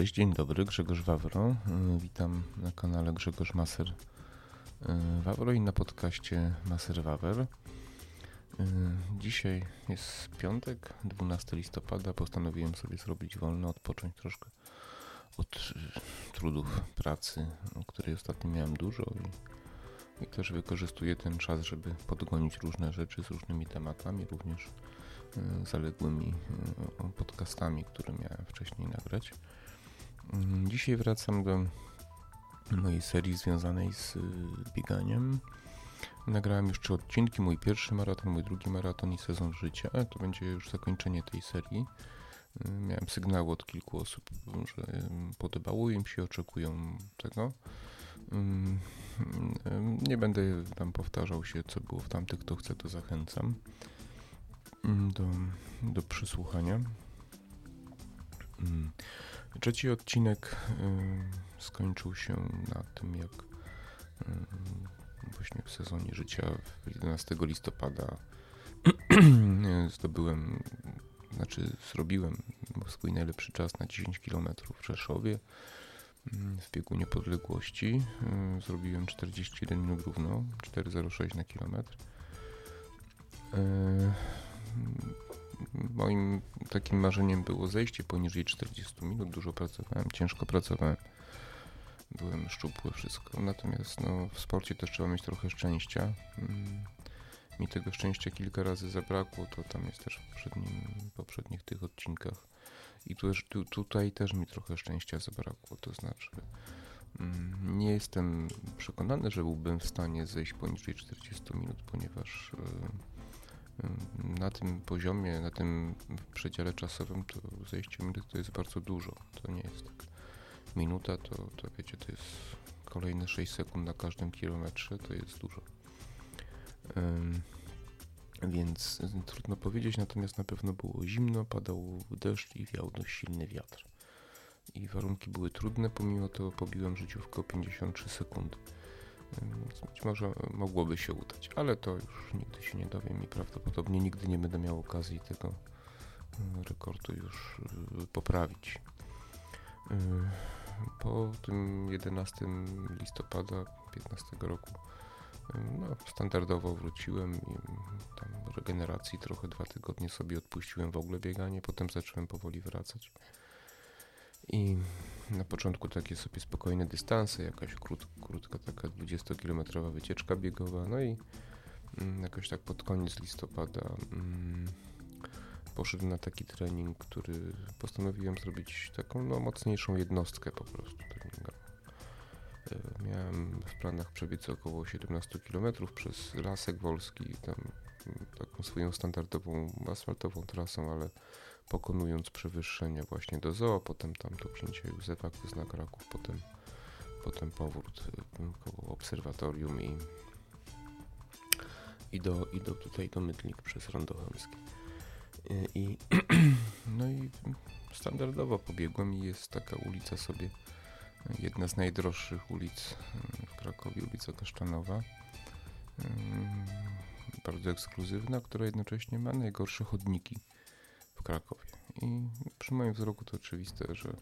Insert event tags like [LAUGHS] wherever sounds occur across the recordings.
Cześć, dzień dobry, Grzegorz Wawro. Y, Witam na kanale Grzegorz Maser y, Wawro i na podcaście Maser Wawer. Y, Dzisiaj jest piątek, 12 listopada. Postanowiłem sobie zrobić wolno, odpocząć troszkę od trudów pracy, której ostatnio miałem dużo i, i też wykorzystuję ten czas, żeby podgonić różne rzeczy z różnymi tematami, również zaległymi podcastami, które miałem wcześniej nagrać. Mm, Dzisiaj wracam do mojej serii związanej z y, bieganiem. Nagrałem już trzy odcinki, mój pierwszy maraton, mój drugi maraton i sezon życia. To będzie już zakończenie tej serii. Y, Miałem sygnały od kilku osób, że y, podobało im się, oczekują tego. Ym, Nie będę tam powtarzał się, co było w tamtych, kto chce, to zachęcam ym, do, do przysłuchania. Trzeci odcinek y, skończył się na tym, jak y, właśnie w sezonie życia 11 listopada [CLEARS THROAT] zdobyłem, znaczy zrobiłem swój najlepszy czas na 10 km w Rzeszowie y, w biegu niepodległości. Y, zrobiłem 41 minut równo, 4,06 na kilometr. Moim takim marzeniem było zejście poniżej 40 minut. Dużo pracowałem, ciężko pracowałem. Byłem szczupły, wszystko. Natomiast no, w sporcie też trzeba mieć trochę szczęścia. Mm, Mi tego szczęścia kilka razy zabrakło, to tam jest też w poprzednim, poprzednich tych odcinkach. I tu, tu, tutaj też mi trochę szczęścia zabrakło. To znaczy, mm, nie jestem przekonany, że byłbym w stanie zejść poniżej 40 minut, ponieważ y, y, na tym poziomie, na tym przedziale czasowym, to zejście minut to jest bardzo dużo. To nie jest tak. Minuta to, to wiecie, to jest kolejne 6 sekund na każdym kilometrze, to jest dużo. Więc trudno powiedzieć, natomiast na pewno było zimno, padał deszcz i wiał dość silny wiatr. I warunki były trudne, pomimo to pobiłem życiówkę o 53 sekundy. Być może mogłoby się udać, ale to już nigdy się nie dowiem i prawdopodobnie nigdy nie będę miał okazji tego y, rekordu już y, poprawić. Y, Po tym 11 listopada 15 roku no, standardowo wróciłem i tam regeneracji trochę dwa tygodnie sobie odpuściłem w ogóle bieganie, potem zacząłem powoli wracać. I na początku takie sobie spokojne dystanse, jakaś krót, krótka taka 20-kilometrowa wycieczka biegowa, no i mm, jakoś tak pod koniec listopada mm, poszedłem na taki trening, który postanowiłem zrobić taką no, mocniejszą jednostkę po prostu. E, Miałem w planach przebiec około 17 km przez Lasek Wolski, tam mm, taką swoją standardową asfaltową trasą, ale pokonując przewyższenia właśnie do zoo, potem tam do księcia Józefa na Kraków, potem, potem powrót y, koło obserwatorium i, i, do, i do tutaj do Mydlik przez Rondo Chełmskie. Y, I, [CLEARS THROAT] no i standardowo pobiegłem i jest taka ulica sobie, jedna z najdroższych ulic y, w Krakowie, ulica Kaszczanowa. Ym, Bardzo ekskluzywna, która jednocześnie ma najgorsze chodniki w Krakowie. I przy moim wzroku to oczywiste, że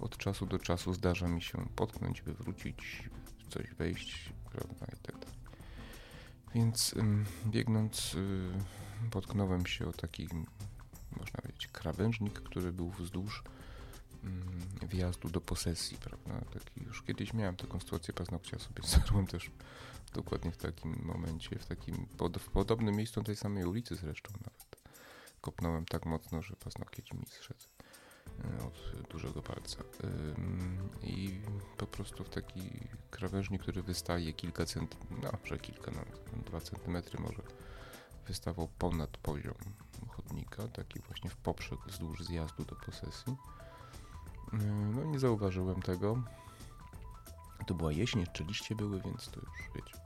od czasu do czasu zdarza mi się potknąć, wywrócić, coś wejść, prawda, i tak dalej. Więc ym, biegnąc y, potknąłem się o taki, można powiedzieć, krawężnik, który był wzdłuż ym, wjazdu do posesji, prawda, taki już kiedyś miałem taką sytuację paznokcia sobie [LAUGHS] zerłem też dokładnie w takim momencie, w takim, pod, w podobnym miejscu tej samej ulicy zresztą nawet kopnąłem tak mocno, że paznokieć mi zszedł y, od dużego palca. I po prostu w taki krawężnik, który wystaje kilka centymetrów, no, że kilka, no, dwa centymetry może, wystawał ponad poziom chodnika, taki właśnie w poprzek wzdłuż zjazdu do posesji. Yy, No nie zauważyłem tego. To była jesień, jeszcze liście były, więc to już wiecie.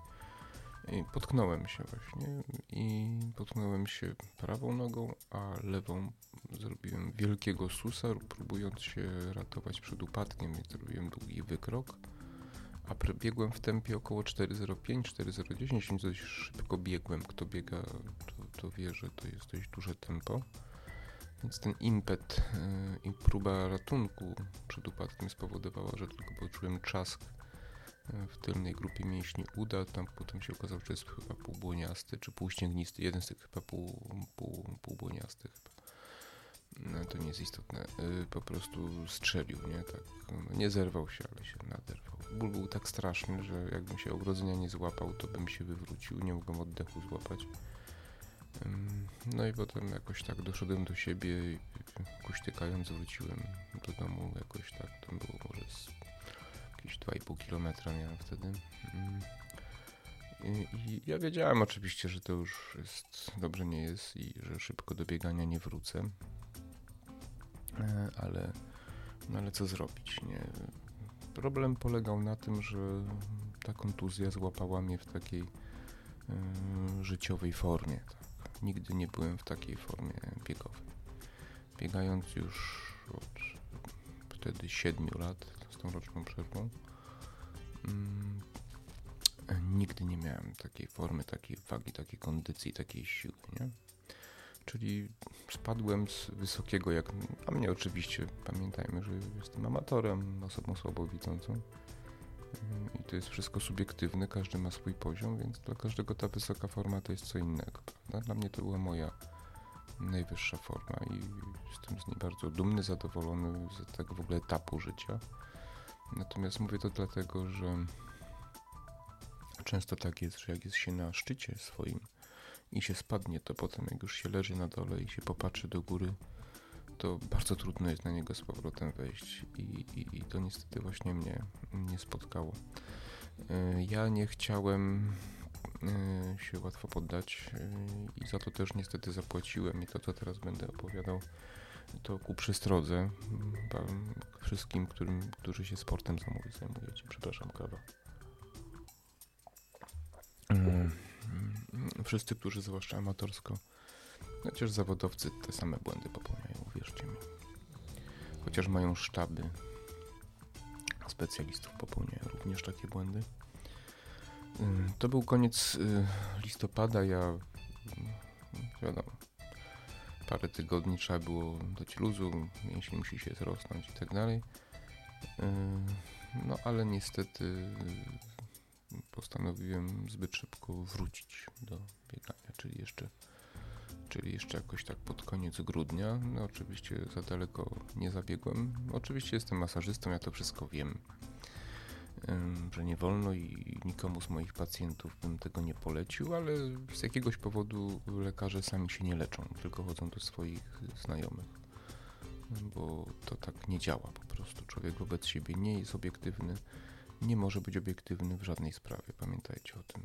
I potknąłem się właśnie i potknąłem się prawą nogą, a lewą zrobiłem wielkiego susa, próbując się ratować przed upadkiem, więc zrobiłem długi wykrok, a biegłem w tempie około 4.05, 4.010, więc dość szybko biegłem. Kto biega, to, to wie, że to jest dość duże tempo. Więc ten impet y, i próba ratunku przed upadkiem spowodowała, że tylko poczułem trzask w tylnej grupie mięśni uda, tam potem się okazało, że jest chyba półbłoniasty, czy półścięgnisty, jeden z tych chyba pół, pół, półbłoniasty chyba. No, to nie jest istotne. Y, po prostu strzelił, nie? Tak, no, nie zerwał się, ale się naderwał. Ból był tak straszny, że jakbym się ogrodzenia nie złapał, to bym się wywrócił, nie mogłem oddechu złapać. No i potem jakoś tak doszedłem do siebie i kuśtykając wróciłem do domu jakoś tak, to było może z jakieś 2,5 kilometra miałem wtedy. I, I, ja wiedziałem oczywiście, że to już jest, dobrze nie jest i że szybko do biegania nie wrócę. E, ale, no ale co zrobić, nie? Problem polegał na tym, że ta kontuzja złapała mnie w takiej y, życiowej formie. Tak? Nigdy nie byłem w takiej formie biegowej. Biegając już od wtedy 7 lat tą roczną przerwą, mm, nigdy nie miałem takiej formy, takiej wagi, takiej kondycji, takiej siły, nie? Czyli spadłem z wysokiego, jak a mnie oczywiście, pamiętajmy, że jestem amatorem, osobą słabowidzącą. I to jest wszystko subiektywne, każdy ma swój poziom, więc dla każdego ta wysoka forma to jest co innego. Prawda? Dla mnie to była moja najwyższa forma i jestem z niej bardzo dumny, zadowolony z tego w ogóle etapu życia. Natomiast mówię to dlatego, że często tak jest, że jak jest się na szczycie swoim i się spadnie, to potem jak już się leży na dole i się popatrzy do góry, to bardzo trudno jest na niego z powrotem wejść i, i, i to niestety właśnie mnie nie spotkało. E, ja nie chciałem e, się łatwo poddać e, i za to też niestety zapłaciłem i to co teraz będę opowiadał to ku przestrodze wszystkim, którym, którzy się sportem zajmujecie. Przepraszam, kawa. Wszyscy, którzy zwłaszcza amatorsko Chociaż zawodowcy te same błędy popełniają, wierzcie mi. Chociaż mają sztaby specjalistów, popełniają również takie błędy. To był koniec y, listopada. Ja, y, wiadomo, parę tygodni trzeba było dać luzu, mięsień musi się zrosnąć i tak dalej. No ale niestety postanowiłem zbyt szybko wrócić do biegania, czyli jeszcze czyli jeszcze jakoś tak pod koniec grudnia. No oczywiście za daleko nie zabiegłem. Oczywiście jestem masażystą, ja to wszystko wiem, że nie wolno i nikomu z moich pacjentów bym tego nie polecił, ale z jakiegoś powodu lekarze sami się nie leczą, tylko chodzą do swoich znajomych. Bo to tak nie działa po prostu. Człowiek wobec siebie nie jest obiektywny, nie może być obiektywny w żadnej sprawie. Pamiętajcie o tym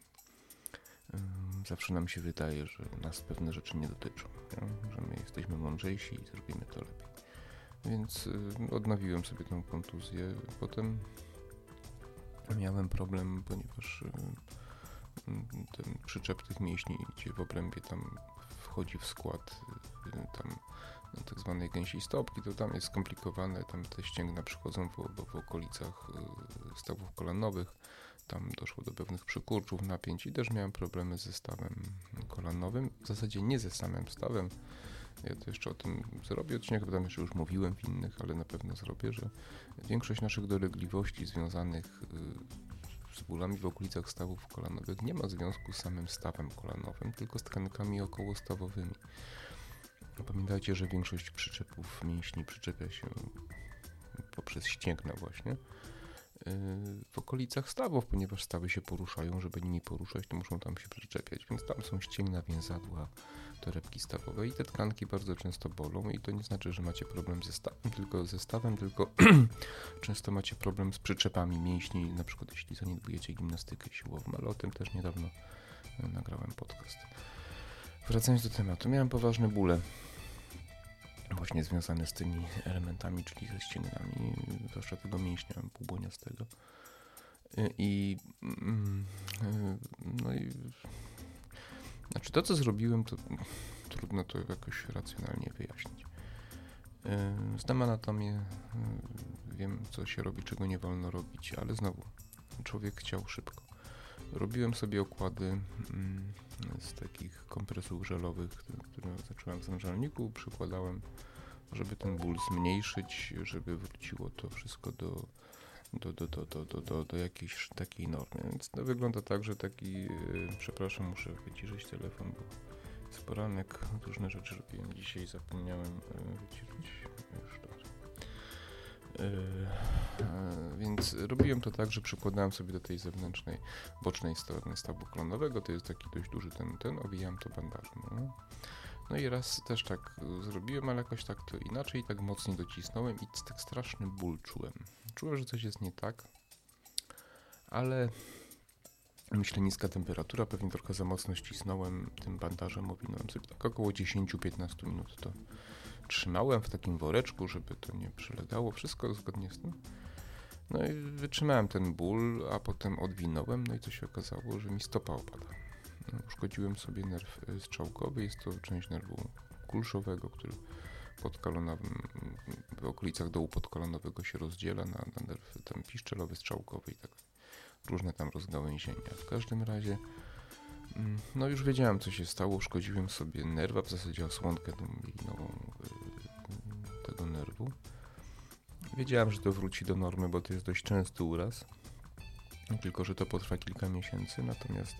zawsze nam się wydaje, że nas pewne rzeczy nie dotyczą, nie? że my jesteśmy mądrzejsi i zrobimy to lepiej. Więc odnowiłem sobie tą kontuzję. Potem miałem problem, ponieważ ten przyczep tych mięśni, gdzie w obrębie tam wchodzi w skład tam tak zwanej gęsiej stopki, to tam jest skomplikowane, tam te ścięgna przychodzą w, w okolicach stawów kolanowych tam doszło do pewnych przykurczów, napięć i też miałem problemy ze stawem kolanowym. W zasadzie nie ze samym stawem. Ja to jeszcze o tym zrobię odcinek, bo tam jeszcze już mówiłem w innych, ale na pewno zrobię, że większość naszych dolegliwości związanych y, z bólami w okolicach stawów kolanowych nie ma związku z samym stawem kolanowym, tylko z tkankami okołostawowymi. Pamiętajcie, że większość przyczepów mięśni przyczepia się poprzez ścięgna właśnie w okolicach stawów, ponieważ stawy się poruszają, żeby nimi poruszać, to muszą tam się przyczepiać, więc tam są ścięgna, więzadła, torebki stawowe i te tkanki bardzo często bolą i to nie znaczy, że macie problem ze stawem, tylko ze stawem, tylko [CLEARS THROAT] często macie problem z przyczepami mięśni, na przykład jeśli zaniedbujecie gimnastykę siłową, ale o tym też niedawno e, nagrałem podcast. Wracając do tematu, miałem poważne bóle właśnie związane z tymi elementami, czyli ze ścięgnami, zwłaszcza tego mięśnia półbłoniastego. I, mm, no i znaczy to, co zrobiłem, to trudno to jakoś racjonalnie wyjaśnić. Znam anatomię, wiem, co się robi, czego nie wolno robić, ale znowu, człowiek chciał szybko. Robiłem sobie okłady mm, z takich kompresów żelowych, które zacząłem w zanżalniku, przykładałem, żeby ten ból zmniejszyć, żeby wróciło to wszystko do, do, do, do, do, do, do, do jakiejś takiej normy. Więc to wygląda tak, że taki, przepraszam, muszę wyciszyć telefon, bo jest poranek, różne rzeczy robiłem dzisiaj, zapomniałem wyciszyć. Już dobrze. Yy, więc robiłem to tak, że przykładałem sobie do tej zewnętrznej, bocznej strony stawu kolonowego, to jest taki dość duży ten, ten, owijałem to bandażem. No. No i raz też tak zrobiłem, ale jakoś tak to inaczej, tak mocniej docisnąłem i tak straszny ból czułem. Czułem, że coś jest nie tak, ale myślę niska temperatura, pewnie trochę za mocno ścisnąłem tym bandażem, owinąłem sobie tak około 10-15 minut to trzymałem w takim woreczku, żeby to nie przylegało, wszystko zgodnie z tym. No i wytrzymałem ten ból, a potem odwinąłem, no i co się okazało, że mi stopa opada. No, uszkodziłem sobie nerw e, strzałkowy, jest to część nerwu kulszowego, który podkolonowym, w okolicach dołu podkolonowego się rozdziela na, na nerw tam piszczelowy, strzałkowy i tak różne tam rozgałęzienia. W każdym razie mm, no już wiedziałem co się stało, uszkodziłem sobie nerwa, w zasadzie osłonkę tą nową tego nerwu. Wiedziałem, że to wróci do normy, bo to jest dość częsty uraz. Tylko, że to potrwa kilka miesięcy, natomiast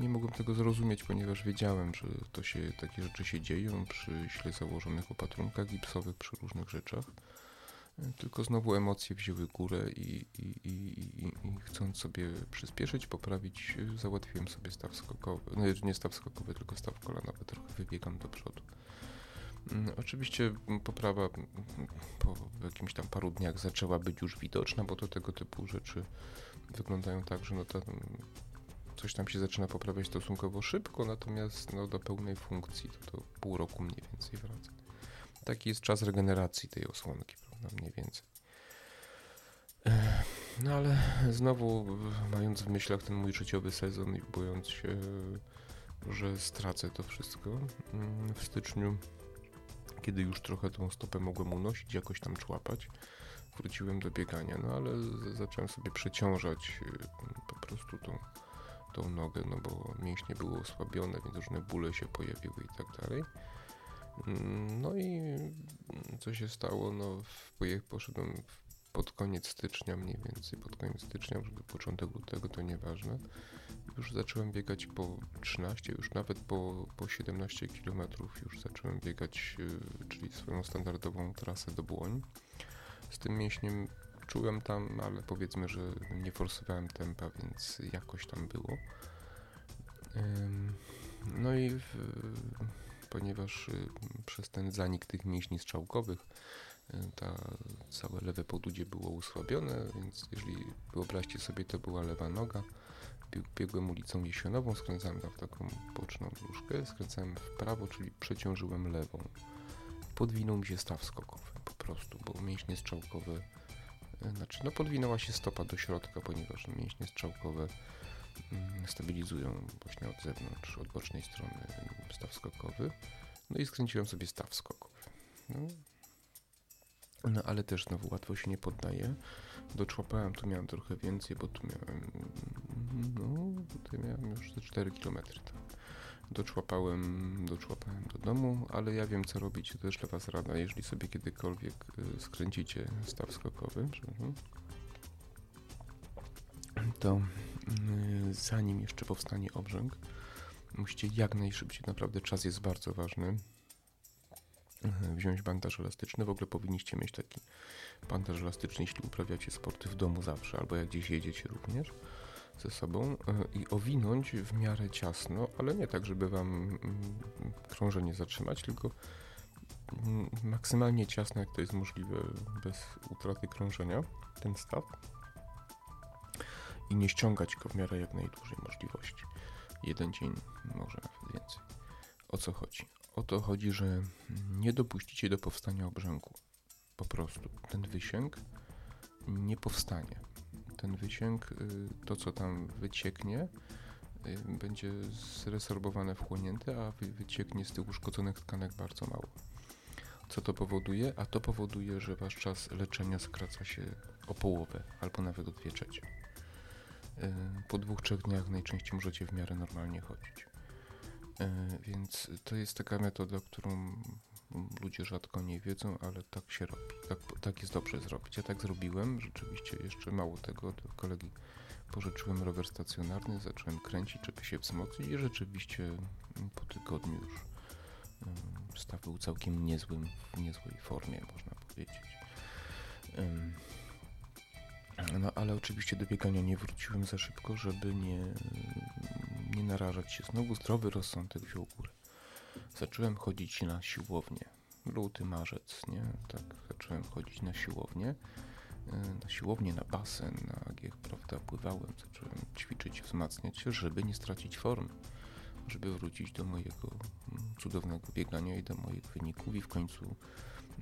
nie mogłem tego zrozumieć, ponieważ wiedziałem, że to się, takie rzeczy się dzieją przy źle założonych opatrunkach gipsowych, przy różnych rzeczach. Yy, tylko znowu emocje wzięły górę i, i, i, i, chcąc sobie przyspieszyć, poprawić, yy, załatwiłem sobie staw skokowy. No nie staw skokowy, tylko staw kolanowy. Trochę wybiegam do przodu. Mm, oczywiście poprawa po jakimś tam paru dniach zaczęła być już widoczna, bo to tego typu rzeczy wyglądają tak, że no to coś tam się zaczyna poprawiać stosunkowo szybko, natomiast no do pełnej funkcji to, to pół roku mniej więcej wraca. Taki jest czas regeneracji tej osłonki, prawda, mniej więcej. No ale znowu, mając w myślach ten mój życiowy sezon i bojąc się, że stracę to wszystko mm, w styczniu kiedy już trochę tą stopę mogłem unosić, jakoś tam człapać, wróciłem do biegania, no ale zacząłem sobie przeciążać y, po prostu tą, tą nogę, no bo mięśnie były osłabione, więc różne bóle się pojawiły i tak dalej. No i co się stało? No, poszedłem pod koniec stycznia mniej więcej, pod koniec stycznia, żeby początek lutego, to nieważne. Już zacząłem biegać po 13, już nawet po, po 17 km już zacząłem biegać, y, czyli swoją standardową trasę do Błoń. Z tym mięśniem czułem tam, ale powiedzmy, że nie forsowałem tempa, więc jakoś tam było. No i w, ponieważ y, przez ten zanik tych mięśni strzałkowych ta całe lewe podudzie było usłabione, więc jeżeli wyobraźcie sobie, to była lewa noga, biegłem ulicą Jesionową, skręcałem tam w taką boczną dróżkę, skręcałem w prawo, czyli przeciążyłem lewą. Podwinął mi się staw skokowy po prostu, bo mięśnie strzałkowe, znaczy no podwinęła się stopa do środka, ponieważ mięśnie strzałkowe mm, stabilizują właśnie od zewnątrz, od bocznej strony staw skokowy. No i skręciłem sobie staw skokowy. No, no ale też znowu łatwo się nie poddaje. Doczłapałem, tu miałem trochę więcej, bo tu miałem, no tutaj miałem już te 4 km. Tak. Doczłapałem, doczłapałem do domu, ale ja wiem co robić, to też dla Was rada, jeżeli sobie kiedykolwiek y, skręcicie staw skokowy, to y, zanim jeszcze powstanie obrzęk, musicie jak najszybciej, naprawdę czas jest bardzo ważny, Mhm, wziąć bandaż elastyczny. W ogóle powinniście mieć taki bandaż elastyczny, jeśli uprawiacie sporty w domu zawsze, albo jak gdzieś jedziecie również ze sobą e, i owinąć w miarę ciasno, ale nie tak, żeby wam mm, krążenie zatrzymać, tylko mm, maksymalnie ciasno, jak to jest możliwe, bez utraty krążenia, ten staw i nie ściągać go w miarę jak najdłużej możliwości. Jeden dzień, może nawet więcej. O co chodzi? O to chodzi, że nie dopuścicie do powstania obrzęku. Po prostu. Ten wysięg nie powstanie. Ten wysięg, y, to co tam wycieknie, y, będzie zresorbowane, wchłonięte, a wycieknie z tych uszkodzonych tkanek bardzo mało. Co to powoduje? A to powoduje, że wasz czas leczenia skraca się o połowę albo nawet o dwie trzecie. Po dwóch, trzech dniach najczęściej możecie w miarę normalnie chodzić. Więc to jest taka metoda, którą ludzie rzadko nie wiedzą, ale tak się robi. Tak, tak jest dobrze zrobić. Ja tak zrobiłem, rzeczywiście jeszcze mało tego, do kolegi pożyczyłem rower stacjonarny, zacząłem kręcić, żeby się wzmocnić i rzeczywiście po tygodniu już staw był całkiem niezłym, w niezłej formie, można powiedzieć. No ale oczywiście do biegania nie wróciłem za szybko, żeby nie, nie narażać się. Znowu zdrowy rozsądek wziął górę. Zacząłem chodzić na siłownię. Luty, marzec, nie? Tak, zacząłem chodzić na siłownię. E, na siłownię, na basen, na AGH, prawda, pływałem, zacząłem ćwiczyć, wzmacniać się, żeby nie stracić formy, żeby wrócić do mojego mm, cudownego biegania i do moich wyników i w końcu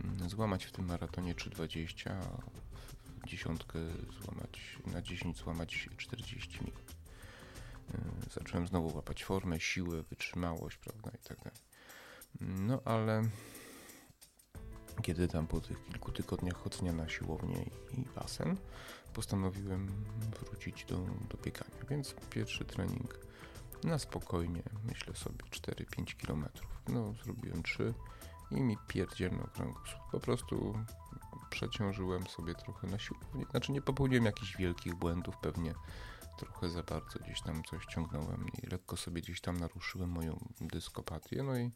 mm, złamać w tym maratonie 3,20, a dziesiątkę złamać, na 10 złamać 40 minut. E, zacząłem znowu łapać formę, siłę, wytrzymałość, prawda, i tak dalej. No ale kiedy tam po tych kilku tygodniach chodzenia na siłownię i basen, postanowiłem wrócić do, do biegania. Więc pierwszy trening na spokojnie, myślę sobie 4-5 km. No, zrobiłem 3 i mi pierdzielno kręgosłup. Po prostu przeciążyłem sobie trochę na siłowni. Znaczy nie popełniłem jakichś wielkich błędów, pewnie trochę za bardzo gdzieś tam coś ciągnąłem i lekko sobie gdzieś tam naruszyłem moją dyskopatię. No i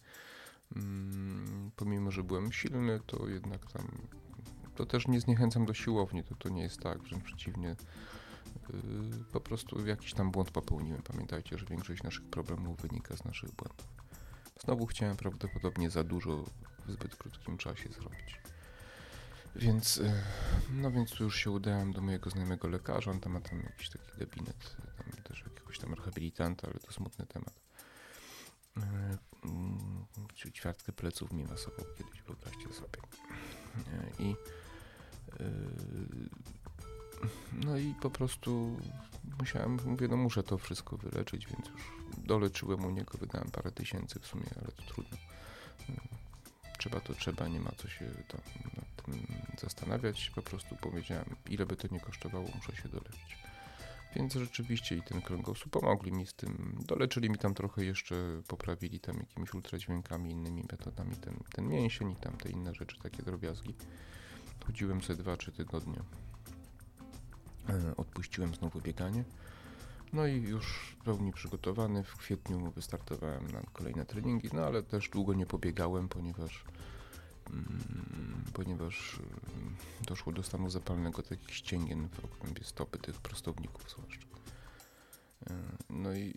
pomimo, że byłem silny, to jednak tam to też nie zniechęcam do siłowni, to, to nie jest tak, wręcz przeciwnie. Yy, po prostu jakiś tam błąd popełniłem. Pamiętajcie, że większość naszych problemów wynika z naszych błędów. Znowu chciałem prawdopodobnie za dużo w zbyt krótkim czasie zrobić. Więc, yy, no więc tu już się udałem do mojego znajomego lekarza, on tam ma tam jakiś taki gabinet, tam też jakiegoś tam rehabilitanta, ale to smutny temat. Yy, ćwiartkę pleców mi masował kiedyś, wyobraźcie sobie. Yy, I yy, no i po prostu musiałem, mówię, no muszę to wszystko wyleczyć, więc już doleczyłem u niego, wydałem parę tysięcy w sumie, ale to trudno. Trzeba to trzeba, nie ma co się tam nad tym zastanawiać. Po prostu powiedziałem, ile by to nie kosztowało, muszę się doleczyć. Więc rzeczywiście i ten kręgosłup pomogli mi z tym. Doleczyli mi tam trochę jeszcze, poprawili tam jakimiś ultradźwiękami, innymi metodami ten, ten mięsień i tam te inne rzeczy, takie drobiazgi. Chodziłem sobie 2-3 tygodnie. E, odpuściłem znowu bieganie. No i już w pełni przygotowany w kwietniu wystartowałem na kolejne treningi, no ale też długo nie pobiegałem, ponieważ ponieważ mm, doszło do stanu zapalnego takich ścięgien w okrębie stopy, tych prostowników zwłaszcza. E, no i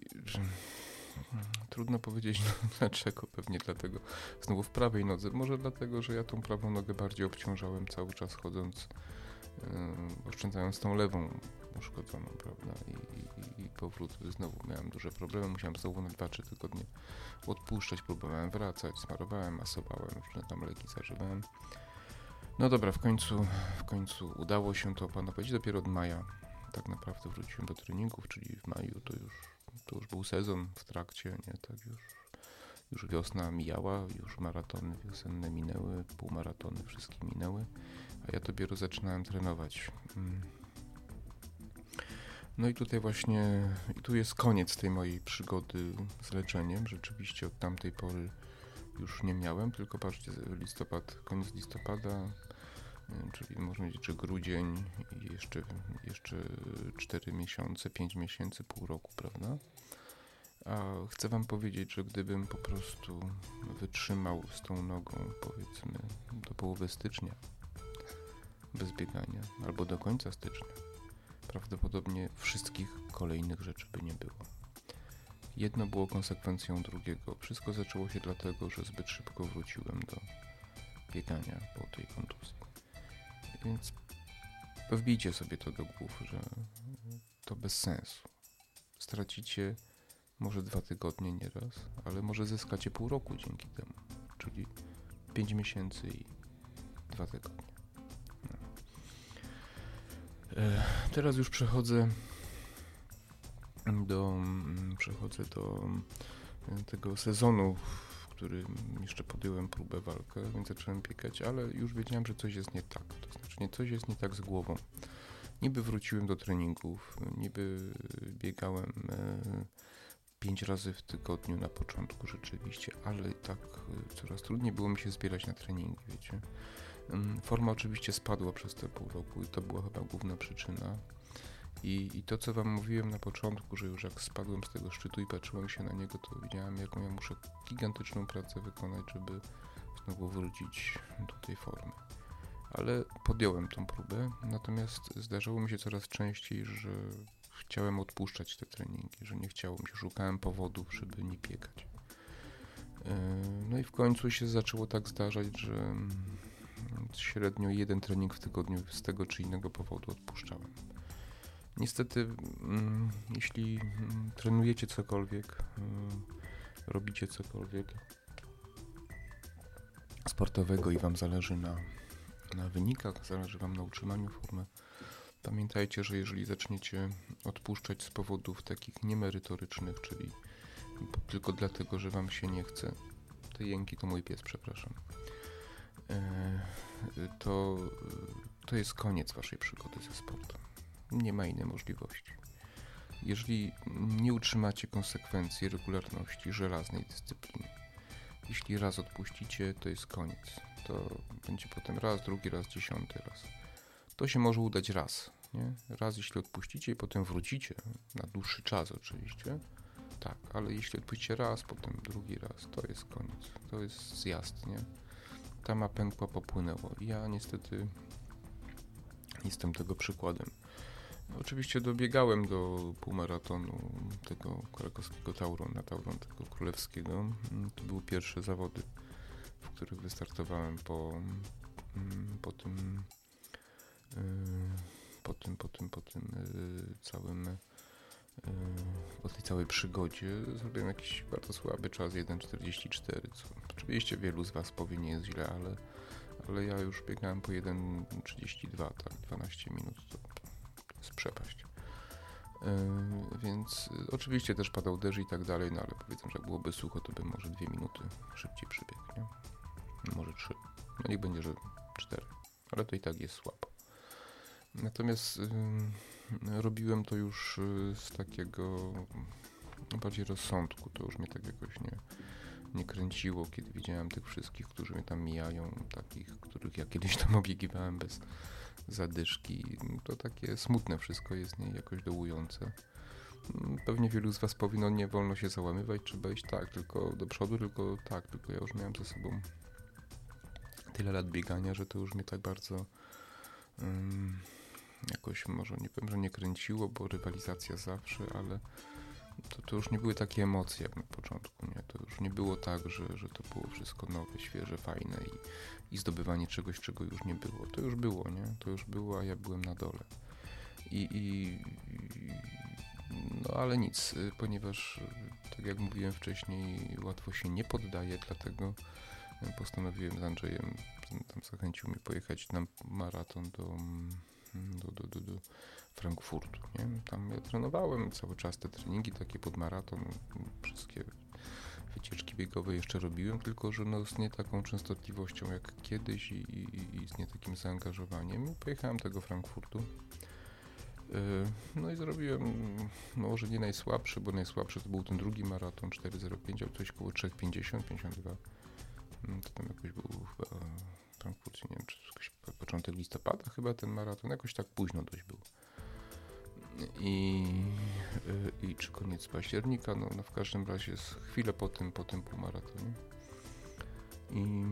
trudno powiedzieć [LAUGHS] no, dlaczego, pewnie dlatego znowu w prawej nodze, może dlatego, że ja tą prawą nogę bardziej obciążałem cały czas chodząc, yy, oszczędzając tą lewą uszkodzoną, prawda, I, i, i powrót znowu miałem duże problemy, musiałem znowu na 2-3 tygodnie odpuszczać, próbowałem wracać, smarowałem, masowałem, różne tam leki zażywałem. No dobra, w końcu, w końcu udało się to opanować. Dopiero od maja tak naprawdę wróciłem do treningów, czyli w maju to już, to już był sezon w trakcie, nie, tak już, już wiosna mijała, już maratony wiosenne minęły, półmaratony wszystkie minęły, a ja dopiero zaczynałem trenować. Mm. No i tutaj właśnie, i tu jest koniec tej mojej przygody z leczeniem. Rzeczywiście od tamtej pory już nie miałem, tylko patrzcie, listopad, koniec listopada, czyli można powiedzieć, że grudzień i jeszcze, jeszcze 4 miesiące, 5 miesięcy, pół roku, prawda? A chcę Wam powiedzieć, że gdybym po prostu wytrzymał z tą nogą, powiedzmy, do połowy stycznia, bez biegania, albo do końca stycznia, prawdopodobnie wszystkich kolejnych rzeczy by nie było. Jedno było konsekwencją drugiego. Wszystko zaczęło się dlatego, że zbyt szybko wróciłem do biegania po tej kontuzji. Więc wbijcie sobie to do głów, że to bez sensu. Stracicie może dwa tygodnie nieraz, ale może zyskacie pół roku dzięki temu. Czyli pięć miesięcy i dwa tygodnie. E, teraz już przechodzę do, mm, przechodzę do e, tego sezonu, w którym jeszcze podjąłem próbę walkę, więc zacząłem biegać, ale już wiedziałem, że coś jest nie tak. To znaczy, nie coś jest nie tak z głową. Niby wróciłem do treningów, niby biegałem e, pięć razy w tygodniu na początku rzeczywiście, ale tak coraz trudniej było mi się zbierać na treningi, wiecie. Mm, forma oczywiście spadła przez te pół roku i to była chyba główna przyczyna. I, I to, co Wam mówiłem na początku, że już jak spadłem z tego szczytu i patrzyłem się na niego, to widziałem, jaką ja muszę gigantyczną pracę wykonać, żeby znowu wrócić do tej formy. Ale podjąłem tą próbę, natomiast zdarzało mi się coraz częściej, że chciałem odpuszczać te treningi, że nie chciało mi się, szukałem powodów, żeby nie biegać. E, no i w końcu się zaczęło tak zdarzać, że średnio jeden trening w tygodniu z tego czy innego powodu odpuszczałem. Niestety, mm, jeśli mm, trenujecie cokolwiek, mm, robicie cokolwiek sportowego i Wam zależy na, na wynikach, zależy Wam na utrzymaniu formy, pamiętajcie, że jeżeli zaczniecie odpuszczać z powodów takich niemerytorycznych, czyli tylko dlatego, że Wam się nie chce, te jęki to mój pies, przepraszam, to, to jest koniec Waszej przygody ze sportem nie ma innej możliwości. Jeżeli nie utrzymacie konsekwencji, regularności, żelaznej dyscypliny, jeśli raz odpuścicie, to jest koniec. To będzie potem raz, drugi raz, dziesiąty raz. To się może udać raz, nie? Raz, jeśli odpuścicie i potem wrócicie, na dłuższy czas oczywiście, tak, ale jeśli odpuścicie raz, potem drugi raz, to jest koniec. To jest zjazd, nie? Tama pękła, popłynęło. Ja niestety jestem tego przykładem. Oczywiście dobiegałem do półmaratonu tego krakowskiego Taurona, Tauron tego królewskiego. To były pierwsze zawody, w których wystartowałem po, mm, po tym y, po tym, po tym, po tym y, całym y, po tej całej przygodzie zrobiłem jakiś bardzo słaby czas 1.44, co oczywiście wielu z Was powie nie jest źle, ale, ale ja już biegałem po 1.32, tak, 12 minut, to jest przepaść. Yy, więc y, oczywiście też padał deszcz i tak dalej, no ale powiedzmy, że jak byłoby sucho, to bym może dwie minuty szybciej przybiegł, nie? Może trzy. No niech będzie, że cztery. Ale to i tak jest słabo. Natomiast yy, robiłem to już yy, z takiego bardziej rozsądku. To już mnie tak jakoś nie, nie kręciło, kiedy widziałem tych wszystkich, którzy mnie tam mijają, takich, których ja kiedyś tam [LAUGHS] obiegiwałem bez zadyszki. To takie smutne wszystko jest, nie jakoś dołujące. Pewnie wielu z Was powie, no nie wolno się załamywać, trzeba iść tak, tylko do przodu, tylko tak, tylko ja już miałem ze sobą tyle lat biegania, że to już mnie tak bardzo um, jakoś może nie powiem, że nie kręciło, bo rywalizacja zawsze, ale to, to już nie były takie emocje jak na początku, nie? To już nie było tak, że, że to było wszystko nowe, świeże, fajne i, i zdobywanie czegoś, czego już nie było. To już było, nie? To już było, a ja byłem na dole. I, i no ale nic, ponieważ tak jak mówiłem wcześniej, łatwo się nie poddaje, dlatego postanowiłem z Andrzejem, tam zachęcił mnie pojechać na maraton do, do, do, do, do Frankfurtu. Nie? Tam ja trenowałem cały czas te treningi takie pod maraton, wszystkie wycieczki biegowe jeszcze robiłem, tylko że no z nie taką częstotliwością jak kiedyś i, i, i z nie takim zaangażowaniem. Pojechałem tego Frankfurtu. E, no i zrobiłem, no może nie najsłabszy, bo najsłabszy to był ten drugi maraton 4.05, ale coś około 3.50, 52. Mm, to tam jakoś był chyba Frankfurt, nie wiem, czy jakoś początek listopada chyba ten maraton, jakoś tak późno dość był i, y, i czy koniec października, no, no w każdym razie jest chwilę po tym, po tym półmaratonie. I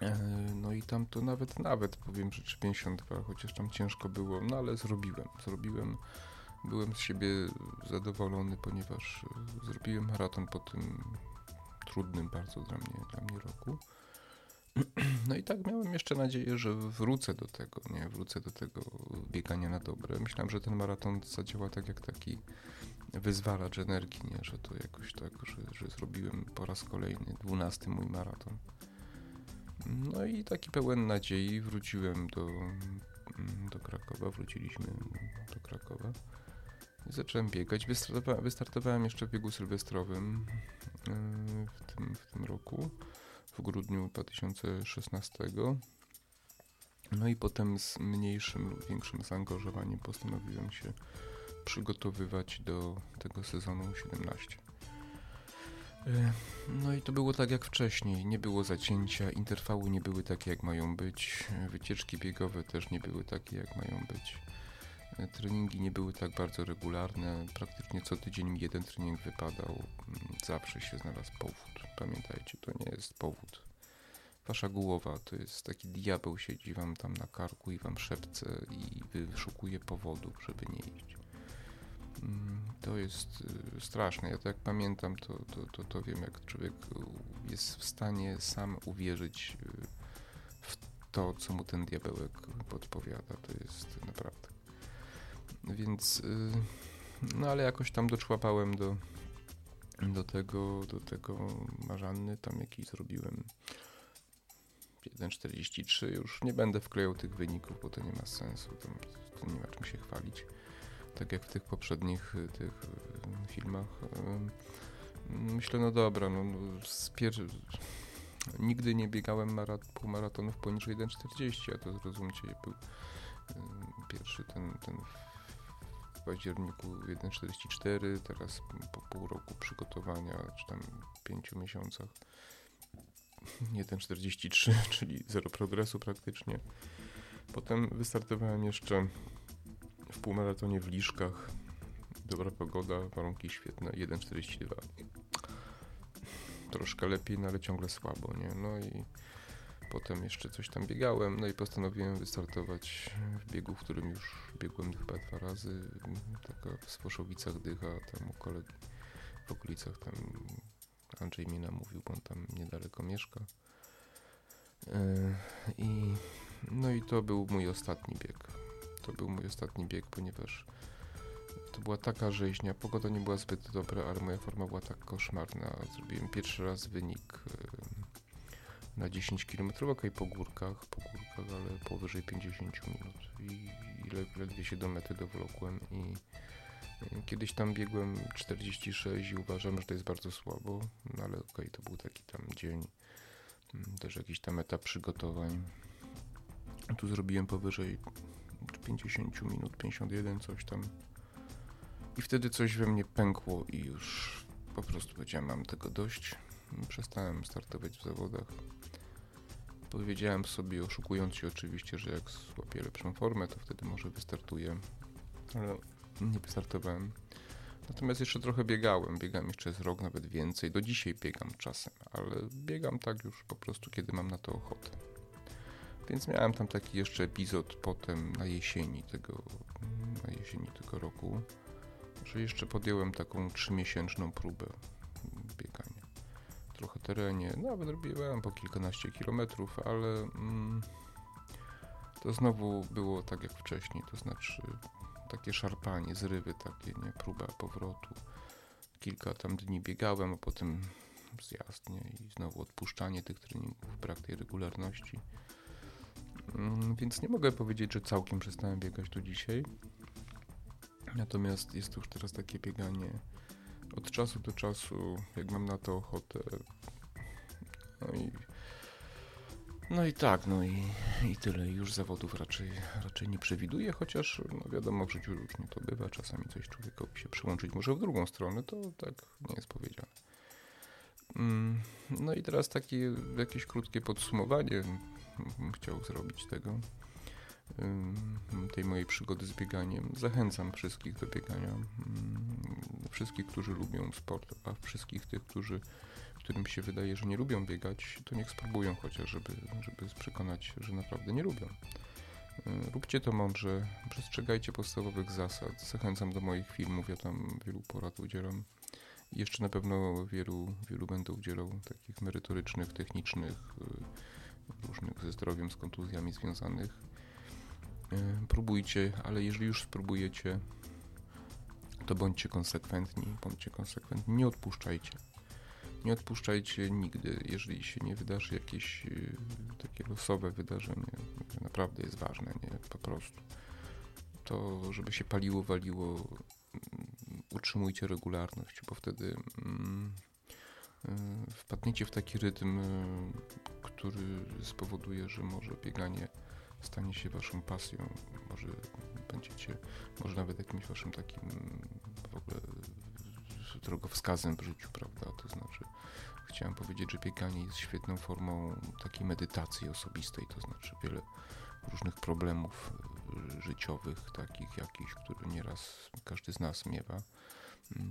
e, no i tam to nawet, nawet powiem, że 52, chociaż tam ciężko było, no ale zrobiłem, zrobiłem, byłem z siebie zadowolony, ponieważ e, zrobiłem maraton po tym trudnym bardzo dla mnie, dla mnie roku. [CLEARS THROAT] No i tak miałem jeszcze nadzieję, że wrócę do tego, nie? Wrócę do tego biegania na dobre. Myślałem, że ten maraton zadziała tak jak taki wyzwalacz energii, nie? Że to jakoś tak, że, że zrobiłem po raz kolejny, dwunasty mój maraton. No i taki pełen nadziei wróciłem do, do Krakowa, wróciliśmy do Krakowa. Zacząłem biegać. Wystartowałem, wystartowałem jeszcze w biegu sylwestrowym yy, w tym, w tym roku w grudniu 2016. No i potem z mniejszym lub większym zaangażowaniem postanowiłem się przygotowywać do tego sezonu 17. E, no i to było tak jak wcześniej, nie było zacięcia, interwały nie były takie jak mają być, wycieczki biegowe też nie były takie jak mają być. Treningi nie były tak bardzo regularne, praktycznie co tydzień mi jeden trening wypadał, mm, zawsze się znalazł powód. Pamiętajcie, to nie jest powód. Wasza głowa to jest taki diabeł, siedzi wam tam na karku i wam szepce i wyszukuje powodów, żeby nie iść. Mm, to jest y, straszne. Ja to jak pamiętam, to, to, to, to wiem, jak człowiek jest w stanie sam uwierzyć y, w to, co mu ten diabełek podpowiada. To jest naprawdę. Więc, y, no ale jakoś tam doczłapałem do, do tego, do tego marzanny, tam jakiś zrobiłem 1,43. Już nie będę wklejał tych wyników, bo to nie ma sensu, to, to nie ma czym się chwalić tak jak w tych poprzednich y, tych y, filmach. Myślę, no dobra, no, no nigdy nie biegałem marat półmaratonów poniżej 1,40, a to zrozumcie, był pierwszy ten, ten październiku 1,44, teraz po pół roku przygotowania, czy tam pięciu miesiącach 1,43, [LAUGHS] czyli zero progresu praktycznie. Potem wystartowałem jeszcze w półmaratonie w Liszkach. Dobra pogoda, warunki świetne, 1,42. Troszkę lepiej, no ale ciągle słabo, nie? No i potem jeszcze coś tam biegałem, no i postanowiłem wystartować w biegu, w którym już biegłem chyba dwa razy. Taka w Swoszowicach dycha, tam u kolegi w okolicach tam Andrzej mi namówił, bo on tam niedaleko mieszka. E, I no i to był mój ostatni bieg to był mój ostatni bieg, ponieważ to była taka rzeźnia. Pogoda nie była zbyt dobra, ale moja forma była tak koszmarna. Zrobiłem pierwszy raz wynik na 10 km, ok, po górkach, po górkach, ale powyżej 50 minut i, i ledwie się do mety dowlokłem i Kiedyś tam biegłem 46 i uważam, że to jest bardzo słabo, no ale okej, to był taki tam dzień, mm, też jakiś tam etap przygotowań. Tu zrobiłem powyżej 50 minut, 51, coś tam. I wtedy coś we mnie pękło i już po prostu powiedziałem, mam tego dość. Przestałem startować w zawodach. Powiedziałem sobie, oszukując się oczywiście, że jak złapię lepszą formę, to wtedy może wystartuję. Ale nie wystartowałem. Natomiast jeszcze trochę biegałem. Biegam jeszcze z rok, nawet więcej. Do dzisiaj biegam czasem, ale biegam tak już po prostu, kiedy mam na to ochotę. Więc miałem tam taki jeszcze epizod potem na jesieni tego, na jesieni tego roku, że jeszcze podjąłem taką trzymiesięczną próbę terenie, nawet robiłem po kilkanaście kilometrów, ale mm, to znowu było tak jak wcześniej, to znaczy takie szarpanie, zrywy takie, nie, próba powrotu. Kilka tam dni biegałem, a potem zjazd, nie, i znowu odpuszczanie tych treningów, brak tej regularności. Mm, więc nie mogę powiedzieć, że całkiem przestałem biegać do dzisiaj. Natomiast jest to już teraz takie bieganie od czasu do czasu, jak mam na to ochotę. No i, no i tak, no i, i tyle. Już zawodów raczej, raczej nie przewiduję, chociaż no wiadomo, w życiu różnie to bywa. Czasami coś człowiekowi się przyłączyć może w drugą stronę, to tak nie jest powiedziane. Mm, no i teraz takie jakieś krótkie podsumowanie chciał zrobić tego, tej mojej przygody z bieganiem. Zachęcam wszystkich do biegania, wszystkich, którzy lubią sport, a wszystkich tych, którzy, którym się wydaje, że nie lubią biegać, to niech spróbują chociaż, żeby, żeby przekonać, że naprawdę nie lubią. Róbcie to mądrze, przestrzegajcie podstawowych zasad. Zachęcam do moich filmów, ja tam wielu porad udzielam. Jeszcze na pewno wielu, wielu będę udzielał takich merytorycznych, technicznych, różnych ze zdrowiem, z kontuzjami związanych. E, próbujcie, ale jeżeli już spróbujecie, to bądźcie konsekwentni, bądźcie konsekwentni, nie odpuszczajcie. Nie odpuszczajcie nigdy, jeżeli się nie wydarzy jakieś e, takie losowe wydarzenie, które naprawdę jest ważne, nie po prostu. To, żeby się paliło, waliło, mm, utrzymujcie regularność, bo wtedy mm, e, wpadniecie w taki rytm, który spowoduje, że może bieganie stanie się waszą pasją. Może będziecie, może nawet jakimś waszym takim w ogóle drogowskazem w życiu, prawda? To znaczy, chciałem powiedzieć, że bieganie jest świetną formą takiej medytacji osobistej, to znaczy wiele różnych problemów życiowych, takich jakichś, które nieraz każdy z nas miewa.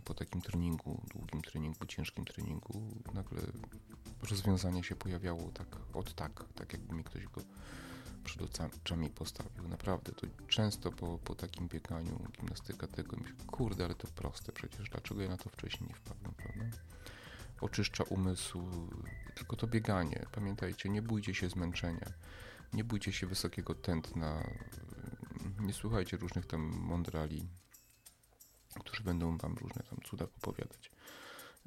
Po takim treningu, długim treningu, ciężkim treningu, nagle rozwiązanie się pojawiało tak od tak, tak jakby mi ktoś go przed oczami postawił. Naprawdę, to często po, po takim bieganiu, gimnastyka tego, myślę, kurde, ale to proste przecież, dlaczego ja na to wcześniej nie wpadłem, prawda? Oczyszcza umysł, tylko to bieganie. Pamiętajcie, nie bójcie się zmęczenia, nie bójcie się wysokiego tętna, nie słuchajcie różnych tam mądrali, którzy będą wam różne tam cuda opowiadać.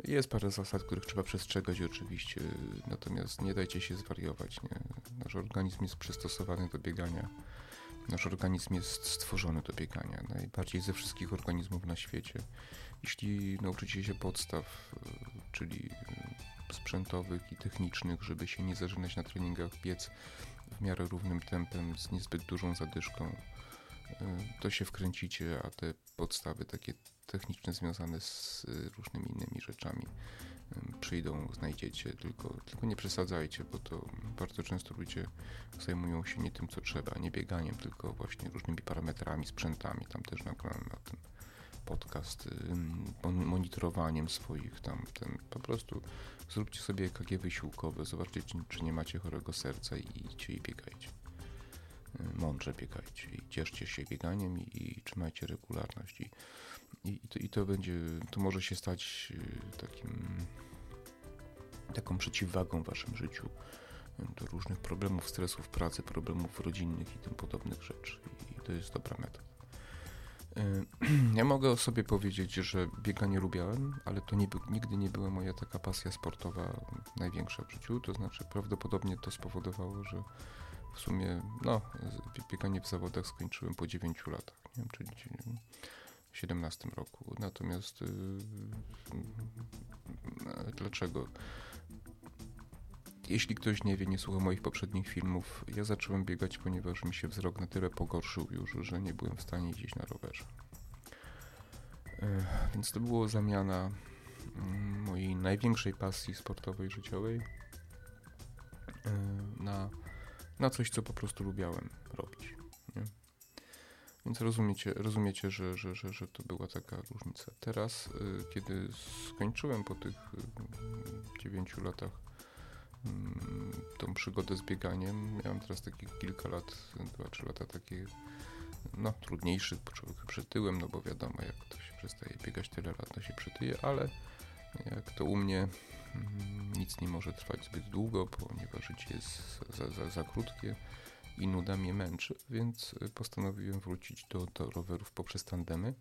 Jest parę zasad, których trzeba przestrzegać oczywiście, natomiast nie dajcie się zwariować. Nie? Nasz organizm jest przystosowany do biegania. Nasz organizm jest stworzony do biegania, najbardziej ze wszystkich organizmów na świecie. Jeśli nauczycie się podstaw, czyli sprzętowych i technicznych, żeby się nie zażynać na treningach, biec w miarę równym tempem, z niezbyt dużą zadyszką, to się wkręcicie, a te podstawy takie techniczne związane z y, różnymi innymi rzeczami przyjdą, znajdziecie, tylko, tylko nie przesadzajcie, bo to bardzo często ludzie zajmują się nie tym, co trzeba, nie bieganiem, tylko właśnie różnymi parametrami, sprzętami. Tam też nagrałem na tym podcast, monitorowaniem swoich tam, ten, po prostu zróbcie sobie EKG wysiłkowe, zobaczcie, czy nie macie chorego serca i idźcie i biegajcie. Mądrze biegajcie i cieszcie się bieganiem i, i trzymajcie regularność. I i, to, I to będzie, to może się stać y, takim, taką przeciwwagą w waszym życiu do różnych problemów, stresów pracy, problemów rodzinnych i tym podobnych rzeczy. I to jest dobra metoda. Y, [CLEARS THROAT] ja mogę o sobie powiedzieć, że bieganie lubiałem, ale to nie, nigdy nie była moja taka pasja sportowa największa w życiu. To znaczy, prawdopodobnie to spowodowało, że w sumie, no, bieganie w zawodach skończyłem po 9 latach. Nie wiem, czyli 2017 roku. Natomiast yy, dlaczego? Jeśli ktoś nie wie, nie słucha moich poprzednich filmów, ja zacząłem biegać, ponieważ mi się wzrok na tyle pogorszył już, że nie byłem w stanie jeździć na rowerze. Yy, więc to było zamiana yy, mojej największej pasji sportowej, życiowej na, na coś, co po prostu lubiałem robić. Nie? Więc rozumiecie, rozumiecie że, że, że, że to była taka różnica. Teraz, y, kiedy skończyłem po tych y, dziewięciu latach mm, tą przygodę z bieganiem, miałem teraz takie kilka lat, dwa, trzy lata takie no, trudniejszych, człowiek przytyłem, no bo wiadomo, jak to się przestaje biegać tyle lat, to się przytyje, ale jak to u mnie nic nie może trwać zbyt długo, ponieważ życie jest za, za, za krótkie i nuda mnie męczy, więc y, postanowiłem wrócić do, do rowerów poprzez tandemy.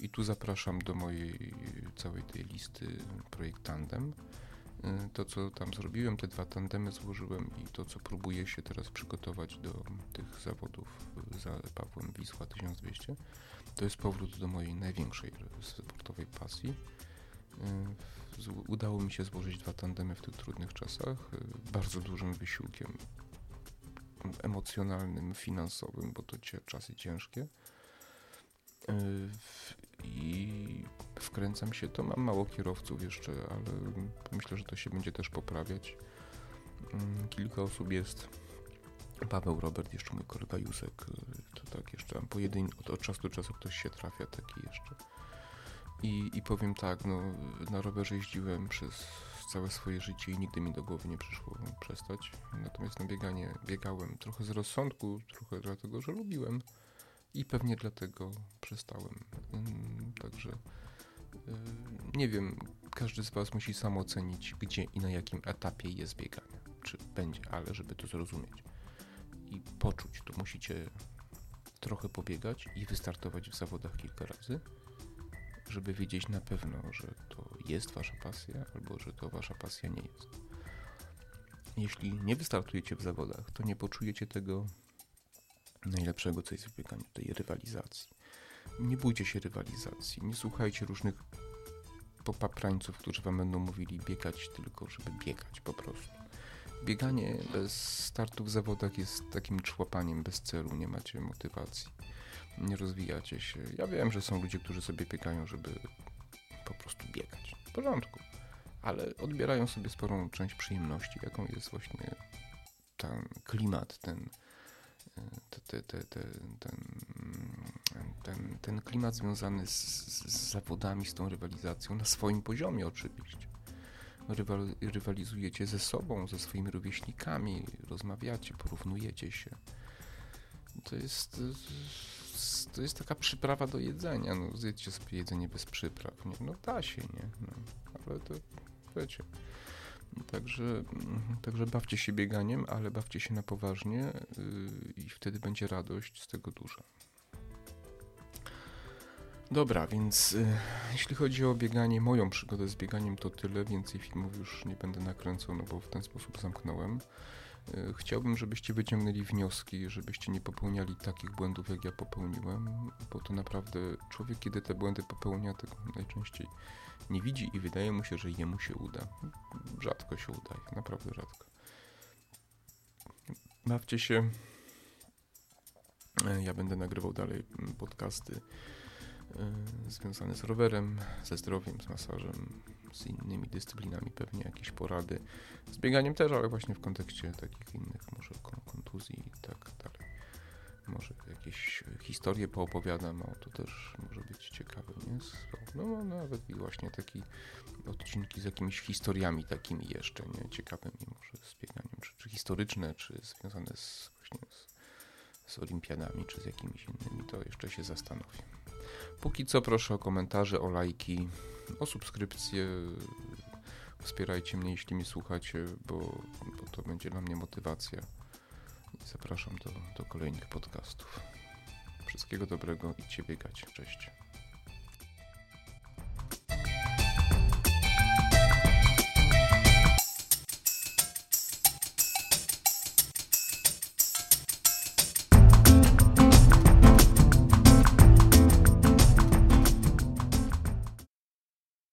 I tu zapraszam do mojej całej tej listy projekt tandem. Y, to, co tam zrobiłem, te dwa tandemy złożyłem i to, co próbuję się teraz przygotować do tych zawodów za Pawłem Wisła 1200, to jest powrót do mojej największej sportowej pasji. Y, udało mi się złożyć dwa tandemy w tych trudnych czasach, bardzo dużym wysiłkiem emocjonalnym, finansowym, bo to czasy ciężkie. Yy, I wkręcam się, to mam mało kierowców jeszcze, ale myślę, że to się będzie też poprawiać. Yy, kilka osób jest. Paweł, Robert, jeszcze mój kolega Józek, yy, to tak jeszcze pojedyn od, od czasu do czasu ktoś się trafia taki jeszcze. I, I powiem tak, no, na rowerze jeździłem przez całe swoje życie i nigdy mi do głowy nie przyszło przestać. Natomiast na bieganie biegałem trochę z rozsądku, trochę dlatego, że lubiłem i pewnie dlatego przestałem. Także y, nie wiem, każdy z Was musi sam ocenić, gdzie i na jakim etapie jest bieganie. Czy będzie, ale żeby to zrozumieć i poczuć, to musicie trochę pobiegać i wystartować w zawodach kilka razy żeby wiedzieć na pewno, że to jest wasza pasja, albo że to wasza pasja nie jest. Jeśli nie wystartujecie w zawodach, to nie poczujecie tego najlepszego, co jest w bieganiu, tej rywalizacji. Nie bójcie się rywalizacji, nie słuchajcie różnych popaprańców, którzy wam będą mówili biegać tylko, żeby biegać po prostu. bieganie bez startu w zawodach jest takim człapaniem bez celu, nie macie motywacji, nie rozwijacie się. Ja wiem, że są ludzie, którzy sobie biegają, żeby po prostu biegać. W porządku. Ale odbierają sobie sporą część przyjemności, jaką jest właśnie ten klimat, ten, te, te, te, ten, ten, ten klimat związany z, z zawodami, z tą rywalizacją na swoim poziomie oczywiście. Rywal, rywalizujecie ze sobą, ze swoimi rówieśnikami, rozmawiacie, porównujecie się. To jest, to jest taka przyprawa do jedzenia. No, zjedźcie sobie jedzenie bez przypraw. Nie? No da się, nie? No, ale to wiecie. Także, także bawcie się bieganiem, ale bawcie się na poważnie yy, i wtedy będzie radość z tego duża. Dobra, więc y, jeśli chodzi o bieganie, moją przygodę z bieganiem to tyle, więcej filmów już nie będę nakręcał, no bo w ten sposób zamknąłem. Y, chciałbym, żebyście wyciągnęli wnioski, żebyście nie popełniali takich błędów, jak ja popełniłem, bo to naprawdę człowiek, kiedy te błędy popełnia, tego najczęściej nie widzi i wydaje mu się, że jemu się uda. Rzadko się udaje, naprawdę rzadko. Bawcie się. Ja będę nagrywał dalej podcasty związane z rowerem, ze zdrowiem, z masażem, z innymi dyscyplinami, pewnie jakieś porady. Z bieganiem też, ale właśnie w kontekście takich innych, może kontuzji i tak dalej. Może jakieś historie poopowiadam, o to też może być ciekawe, nie? No, no nawet i właśnie takie odcinki z jakimiś historiami takimi jeszcze, nie? Ciekawymi może z bieganiem, czy, czy historyczne, czy związane z właśnie z, z olimpiadami, czy z jakimiś innymi, to jeszcze się zastanowię. Póki co proszę o komentarze, o lajki, o subskrypcję. Wspierajcie mnie, jeśli mnie słuchacie, bo, bo to będzie dla mnie motywacja. I zapraszam do, do kolejnych podcastów. Wszystkiego dobrego i cię biegać. Cześć.